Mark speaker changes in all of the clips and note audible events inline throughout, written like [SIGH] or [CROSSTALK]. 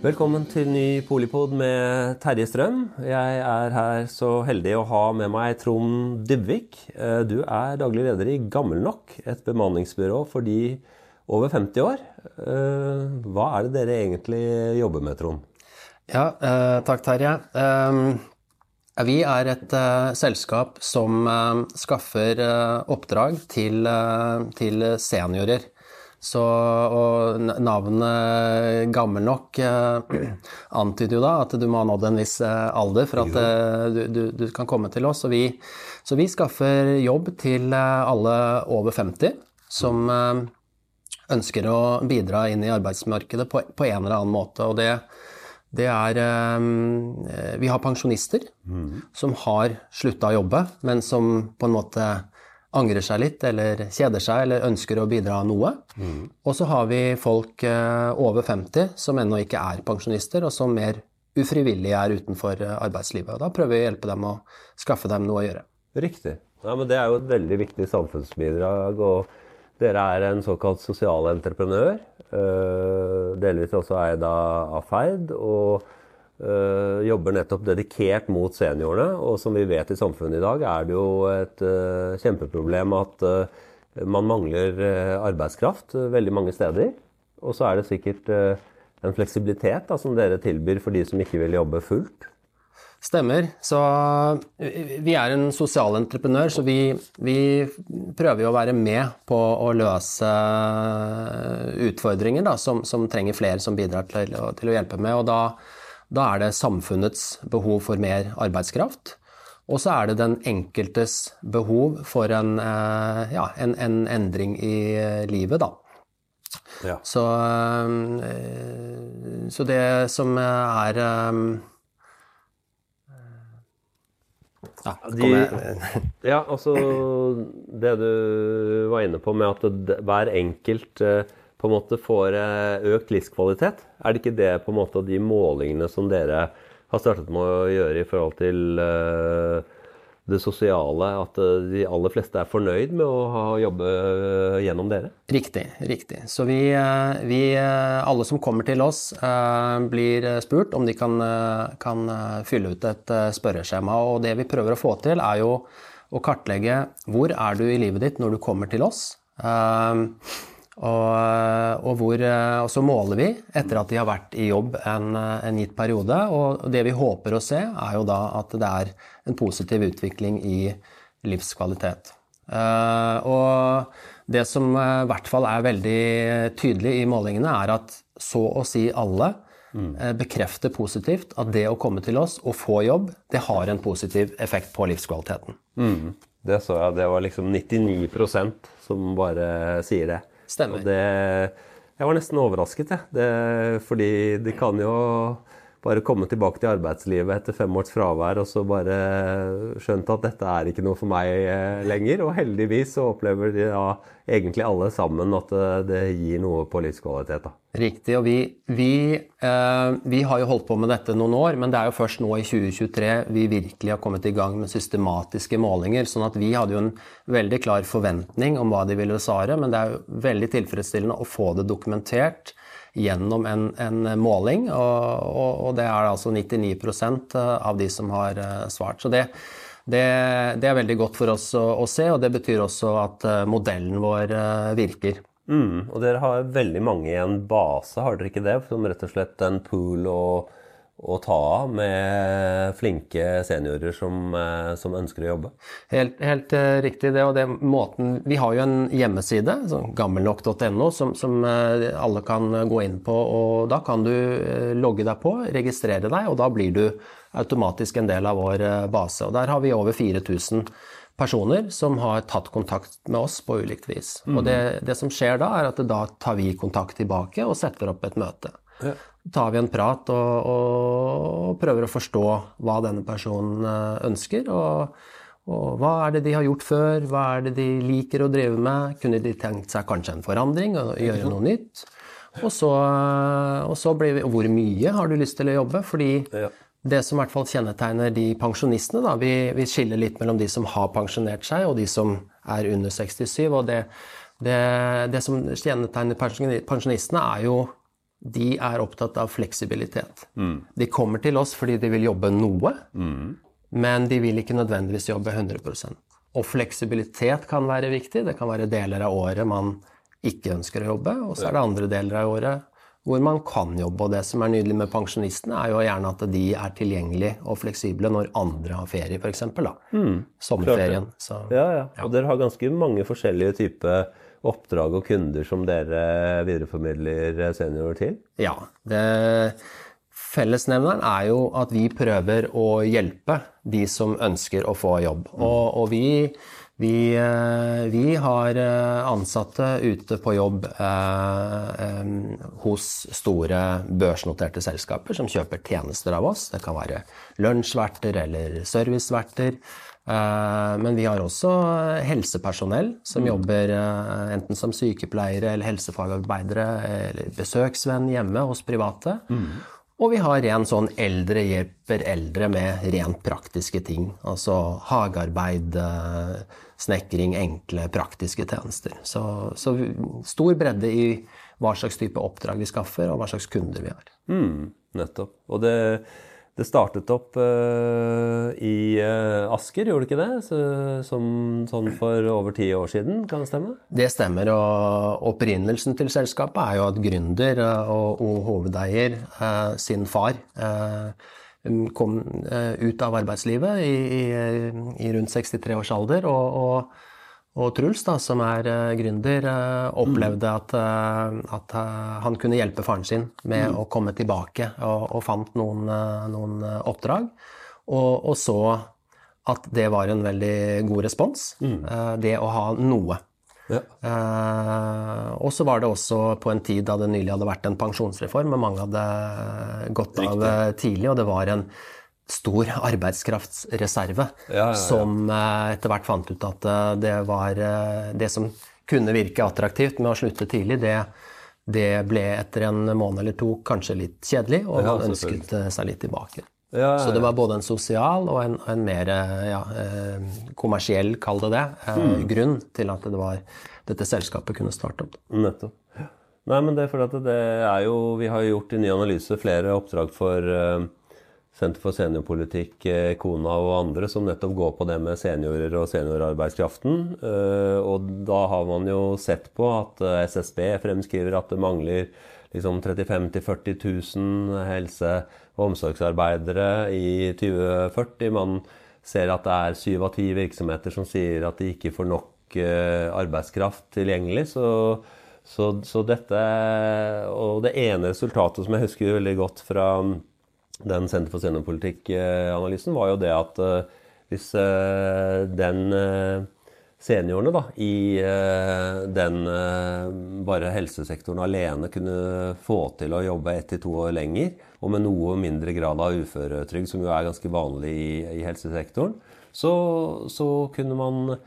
Speaker 1: Velkommen til ny Polipod med Terje Strøm. Jeg er her så heldig å ha med meg Trond Dybvik. Eh, Du er daglig leder i Gammel Nok, et bemanningsbyrå for de over 50 år. Eh, Hva er det dere egentlig jobber med, Trond?
Speaker 2: Ja, eh, takk Terje. Vi er et selskap som skaffer oppdrag til seniorer. Så, og navnet gammel nok eh, antyder jo da at du må ha nådd en viss eh, alder for at eh, du, du, du kan komme til oss. Så vi, så vi skaffer jobb til alle over 50 som ønsker å bidra inn i arbeidsmarkedet på, på en eller annen måte. Og det, det er Vi har pensjonister som har slutta å jobbe, men som på en måte angrer seg litt, eller kjeder seg, eller ønsker å bidra noe. Og så har vi folk eh, over 50 som ennå ikke er pensjonister, og som mer ufrivillig er utenfor eh, arbeidslivet. Og da prøver vi å hjelpe dem å skaffe dem noe å gjøre.
Speaker 1: Riktig. Ja, men Det er jo et veldig viktig samfunnsbidrag. og Dere er en såkalt sosialentreprenør. entreprenør. Delvis også eid av Ferd. Og eh, jobber nettopp dedikert mot seniorene. Og som vi vet i samfunnet i dag, er det jo et uh, kjempeproblem at uh, man mangler arbeidskraft veldig mange steder. Og så er det sikkert en fleksibilitet da, som dere tilbyr for de som ikke vil jobbe fullt.
Speaker 2: Stemmer. Så vi er en sosial entreprenør, så vi, vi prøver å være med på å løse utfordringer da, som, som trenger flere som bidrar til, til å hjelpe med. Og da, da er det samfunnets behov for mer arbeidskraft. Og så er det den enkeltes behov for en, eh, ja, en, en endring i eh, livet, da.
Speaker 1: Ja.
Speaker 2: Så, eh, så det som er ja,
Speaker 1: De- [LAUGHS] Ja, altså det du var inne på med at det- hver enkelt på en måte får eh, økt livskvalitet. Er det ikke det på en måte de målingene som dere har startet med å gjøre i forhold til eh, det sosiale, at eh, de aller fleste er fornøyd med å ha jobbe gjennom dere?
Speaker 2: Riktig. riktig. Så vi, vi alle som kommer til oss, blir spurt om de kan, kan fylle ut et spørreskjema. Og det vi prøver å få til, er jo å kartlegge hvor er du i livet ditt når du kommer til oss. Eh, Og, og, hvor, eh, og så måler vi etter at de har vært i jobb en, eh, en gitt periode. Og det vi håper å se, er jo da at det er en positiv utvikling i livskvalitet. Og det som i hvert fall er veldig tydelig i målingene, er at så å si alle eh, bekrefter positivt at det å komme til oss og få jobb, det har en positiv effekt på livskvaliteten.
Speaker 1: Det så jeg, det var liksom 99% som bare sier det.
Speaker 2: Stemmer.
Speaker 1: Og det, jeg var nesten overrasket, jeg. Det, fordi de kan jo bare komme tilbake til arbeidslivet etter fem års fravær og så bare skjønt at dette er ikke noe for meg eh, lenger. Og heldigvis så opplever de da egentlig alle sammen at eh, det gir noe på livskvalitet. da.
Speaker 2: Riktig. Og vi, vi, eh, vi har jo holdt på med dette noen år, men det er jo først nå i 2023 vi virkelig har kommet i gang med systematiske målinger. sånn at vi hadde jo en veldig klar forventning om hva de ville svare, men det er jo veldig tilfredsstillende å få det dokumentert gjennom en, en måling, og, og, og det er altså 99% av de som har eh, svart. Så det, det, det er veldig godt for oss å, å se, og det betyr også at eh, modellen vår eh, virker.
Speaker 1: Mm, og dere har veldig mange i en base, har dere ikke det? Som rett og slett en pool å, å ta av med flinke seniorer som, eh, som ønsker å jobbe?
Speaker 2: Helt, helt eh, riktig det, og det måten Vi har jo en hjemmeside, sånn gammelnok.no, som, som eh, alle kan gå inn på. og Da kan du logge deg på, registrere deg, og da blir du automatisk en del av vår base. Og Der har vi over 4000 personer som har tatt kontakt med oss på ulikt vis. Og det, det som skjer da, er at da tar vi kontakt tilbake og setter opp et møte.
Speaker 1: Ja.
Speaker 2: tar vi en prat og, og prøver å forstå hva denne personen eh, ønsker. Og, Og hva er det de har gjort før? Hva er det de liker å drive med? Kunne de tenkt seg kanskje en forandring og gjøre noe nytt? Og så, og så blir vi Hvor mye har du lyst til å jobbe? Fordi
Speaker 1: Ja.
Speaker 2: det som i hvert fall kjennetegner de pensjonistene, da, vi, vi skiller litt mellom de som har pensjonert seg, og de som er under 67. Og det, det, det som kjennetegner pensjonistene, er jo de er opptatt av fleksibilitet. De kommer til oss fordi de vil jobbe noe, men de vil ikke nødvendigvis jobbe 100% Og fleksibilitet kan være viktig. Det kan være deler av året man ikke ønsker å jobbe, og så er det andre deler av året hvor man kan jobbe. Og det som er nydelig med pensjonistene, er jo gjerne at de er tilgjengelige og fleksible når andre har ferie, f.eks. Mm, Sommerferien. Så,
Speaker 1: Ja, ja. Og dere har ganske mange forskjellige typer oppdrag og kunder som dere videreformidler seniorer til?
Speaker 2: Ja. Det, fellesnevneren er jo at vi prøver å hjelpe de som ønsker å få jobb. Og, og vi, vi, eh, vi har eh, ansatte ute på jobb eh, hos store børsnoterte selskaper som kjøper tjenester av oss. Det kan være lunsjverter eller serviceverter. Eh, Men vi har også helsepersonell som jobber eh, enten som sykepleiere eller helsefagarbeidere eller besøksvenn hjemme hos private. Og vi har ren sånn eldre hjelper eldre med rent praktiske ting. Altså hagearbeid, eh, snekring, enkle, praktiske tjenester. Så, så stor bredde i hva slags type oppdrag vi skaffer, og hva slags kunder vi har.
Speaker 1: Mm, nettopp. Og det, det startet opp uh, i uh, Asker, gjorde det ikke det? Så, som, sånn for over ti år siden, kan det stemme?
Speaker 2: Det stemmer, og opprinnelsen til selskapet er jo at gründer eh, og, og hovedeier, uh, sin far, kom ut av arbeidslivet i, i, i rundt 63 års alder. og, og og Truls, da, som er eh, gründer, eh, opplevde at, eh, at han kunne hjelpe faren sin med å komme tilbake, og, og fant noen, noen oppdrag. Og, og så at det var en veldig god respons, mm. det å ha noe.
Speaker 1: Ja.
Speaker 2: Og så var det også på en tid da det nylig hadde vært en pensjonsreform, og mange hadde gått av tidlig, og det var en stor arbeidskraftsreserve
Speaker 1: Ja, ja, ja.
Speaker 2: som eh, etter hvert fant ut at eh, det var eh, Det som kunne virke attraktivt med å slutte tidlig, det, det ble etter en måned eller to kanskje litt kjedelig, og man ønsket seg litt tilbake. Så det var både en sosial og en, en mer ja, kommersiell, kall det det,
Speaker 1: Hmm.
Speaker 2: grunn til at det var, dette selskapet kunne starte opp.
Speaker 1: Nettopp. Nei, men det er fordi at det er jo Vi har gjort i ny analyse flere oppdrag for Senter for seniorpolitikk, eh, Kona og andre, som nettopp går på det med seniorer og seniorarbeidskraften. Eh, og da har man jo sett på at eh, SSB fremskriver at det mangler liksom 35 000-40 000 helse- og omsorgsarbeidere i 2040. Man ser at det er syv av ti virksomheter som sier at de ikke får nok arbeidskraft tilgjengelig. Så, så, så dette Og det ene resultatet som jeg husker veldig godt fra den Senter for seniorpolitikk-analysen, var jo det at eh, hvis eh, den eh, seniorene da, i den bare helsesektoren alene kunne få til å jobbe ett til to år lenger, og med noe mindre grad av uføretrygd, som jo er ganske vanlig i, i helsesektoren, så, så kunne man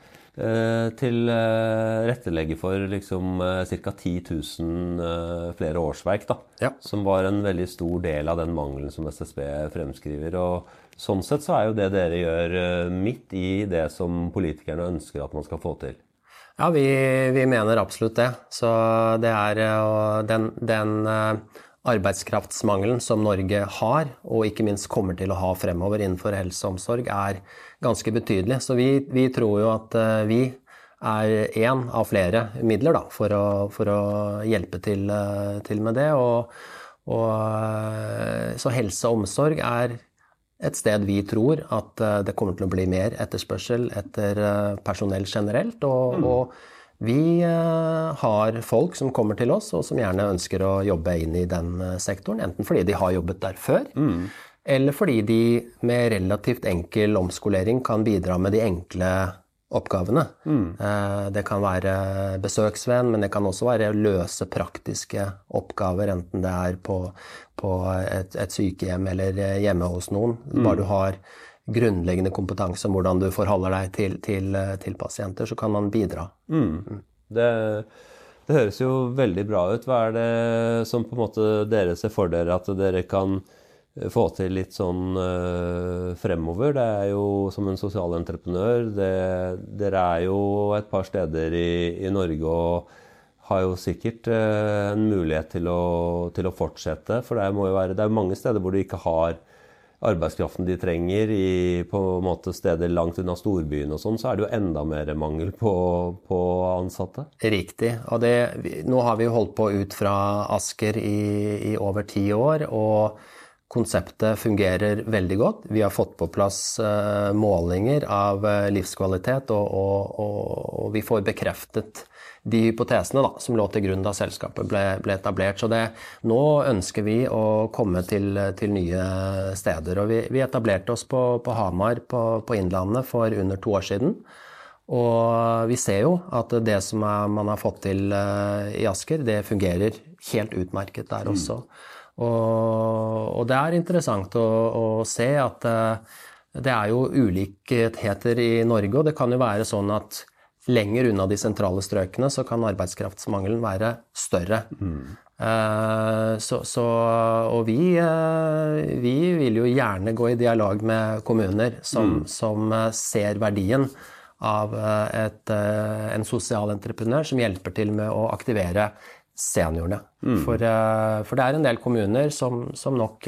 Speaker 1: tilrettelegge for liksom eh, ca. 10 000 eh, flere årsverk, da,
Speaker 2: Ja.
Speaker 1: som var en veldig stor del av den mangelen som SSB fremskriver. og Sånn sett så er jo det dere gjør eh, midt i det som politikerne ønsker at man skal få til.
Speaker 2: Ja, vi, vi mener absolutt det. Så det er eh, den, den eh, arbeidskraftsmangelen som Norge har, og ikke minst kommer til å ha fremover innenfor helse og omsorg, er ganske betydelig. Så vi, vi tror jo at eh, vi er én av flere midler da, for, å, for å hjelpe til, eh, til med det. Og, og, eh, så helse og omsorg er et sted vi tror at det kommer til å bli mer etterspørsel etter personell generelt. Og, og vi eh, har folk som kommer til oss, og som gjerne ønsker å jobbe inn i den eh, sektoren. Enten fordi de har jobbet der før, eller fordi de med relativt enkel omskolering kan bidra med de enkle oppgavene. Mm. Det kan være besøksvenn, men det kan også være løse, praktiske oppgaver, enten det er på, på et, et sykehjem eller hjemme hos noen. Bare du har grunnleggende kompetanse om hvordan du forholder deg til, til, til pasienter, så kan man bidra.
Speaker 1: Mm. Det, det, høres jo veldig bra ut. Hva er det som på en måte dere ser for dere at dere kan få til litt sånn øh, fremover? Det er jo som en sosialentreprenør, dere er jo et par steder i, i Norge og har jo sikkert øh, en mulighet til å, til å, fortsette. For det, må jo være, det er mange steder hvor du ikke har arbeidskraften de trenger i på en måte steder langt unna storbyen og sånn, så er det jo enda mer mangel på, på ansatte.
Speaker 2: Riktig. Og det, nå har vi holdt på ut fra Asker i, i over ti år. og Konseptet fungerer veldig godt. Vi har fått på plass uh, målinger av uh, livskvalitet, og, og, og, og, vi får bekreftet de hypotesene da, som lå til grunn da selskapet ble, ble etablert. Så det, nå ønsker vi å komme til, til nye steder. Og vi, vi etablerte oss på, på Hamar på, på, Innlandet for under to år siden. Og vi ser jo at det som er, man har fått til uh, i Asker, det fungerer helt utmerket der mm. også. Mm. Og, og, det er interessant å, å se at uh, det er jo ulikheter i Norge, og det kan jo være sånn at lenger unna de sentrale strøkene så kan arbeidskraftsmangelen være større. Mm. Så, så, og vi, uh, vi, vil jo gjerne gå i dialog med kommuner som, mm. som ser verdien av et, en sosial entreprenør som hjelper til med å aktivere seniorene. Mm. For, for, det er en del kommuner som, som nok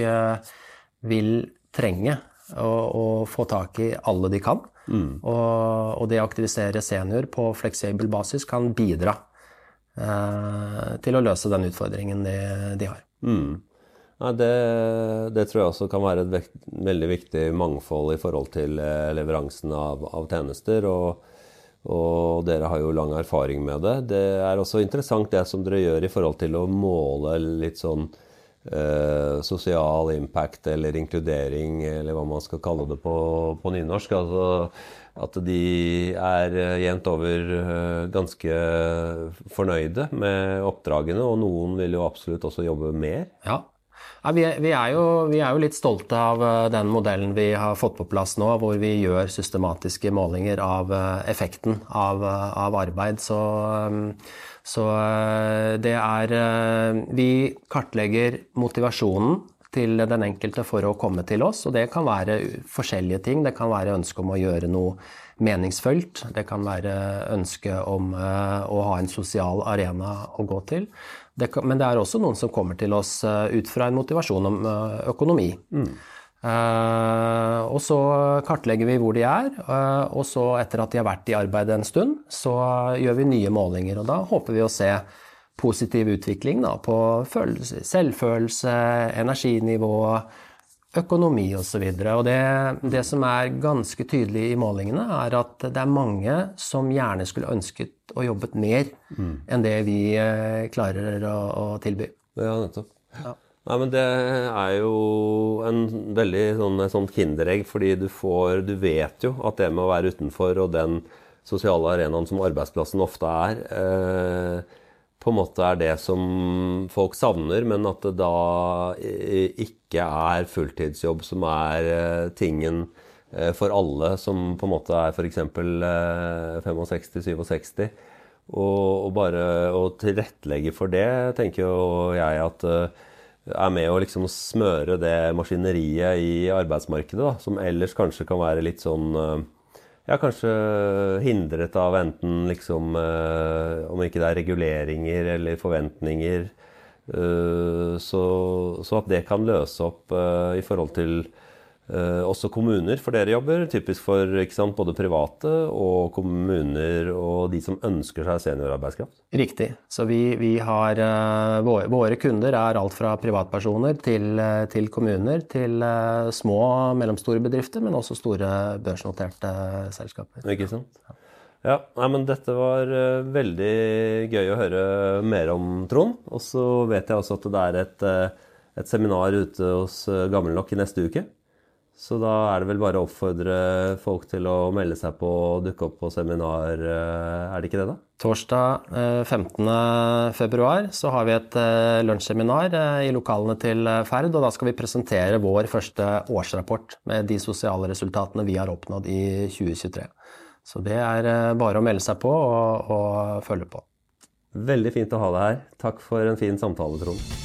Speaker 2: vil trenge å, å, få tak i alle de kan. Mm. Og, og, det å aktivisere senior på fleksibel basis kan bidra eh, til å løse den utfordringen de, de har.
Speaker 1: Mm. Ja, det, det, tror jeg også kan være et vekt, veldig viktig mangfold i forhold til leveransen av, av tjenester. og og dere har jo lang erfaring med det. Det er også interessant det som dere gjør i forhold til å måle litt sånn eh, sosial impact eller inkludering, eller hva man skal kalle det på, på nynorsk. Altså at de er eh, jevnt over eh, ganske fornøyde med oppdragene, og noen vil jo absolutt også jobbe mer.
Speaker 2: Ja, ja, vi, vi, er jo, vi, er jo, litt stolte av eh, den modellen vi har fått på plass nå, hvor vi gjør systematiske målinger av effekten av, av arbeid. Så, så, det er Vi kartlegger motivasjonen til den enkelte for å komme til oss, og det kan være forskjellige ting. Det kan være ønske om å gjøre noe meningsfullt. Det kan være ønske om å ha en sosial arena å gå til. Det kan, men det er også noen som kommer til oss ut fra en motivasjon om økonomi. Mm. Uh, og så kartlegger vi hvor de er, og så etter at de har vært i arbeid en stund, så gjør vi nye målinger. Og da håper vi å se positiv utvikling da, på følelse, selvfølelse, energinivå, økonomi osv. Og, så og det, det som er ganske tydelig i målingene, er at det er mange som gjerne skulle ønsket å jobbet mer mm. enn det vi eh, klarer å, å tilby.
Speaker 1: Ja, nettopp. Ja. Nei, men Det er jo en veldig sånn, sånn kinderegg, fordi du får Du vet jo at det med å være utenfor og den sosiale arenaen som arbeidsplassen ofte er, eh, på en måte er det som folk savner, men at det da ikke er fulltidsjobb som er eh, tingen eh, for alle som på en måte er f.eks. 65-67. Og, og, bare å tilrettelegge for det, tenker jo jeg at eh, er med å liksom smøre det maskineriet i arbeidsmarkedet, da, som ellers kanskje kan være litt sånn ja, kanskje hindret av enten liksom eh, Om ikke det er reguleringer eller forventninger. Eh, så, så, at det kan løse opp eh, i forhold til Eh, også kommuner, for dere jobber typisk for sant, både private og kommuner og de som ønsker seg seniorarbeidskraft?
Speaker 2: Riktig. Så vi, vi har uh, våre, våre, kunder er alt fra privatpersoner til, uh, til kommuner, til uh, små og mellomstore bedrifter, men også store børsnoterte selskaper.
Speaker 1: Ikke sant. Ja, nei, men Dette var veldig gøy å høre mer om, Trond. Og så vet jeg også at det er et, et seminar ute hos Gammelnokk i neste uke. Så da er det vel bare å oppfordre folk til å melde seg på og dukke opp på seminar, eh, er det ikke det, da?
Speaker 2: Torsdag 15.2 så har vi et lunsjseminar i lokalene til Ferd, og da skal vi presentere vår første årsrapport med de sosiale resultatene vi har oppnådd i 2023. Så det er bare å melde seg på og, og følge på.
Speaker 1: Veldig fint å ha deg her. Takk for en fin samtale, Trond.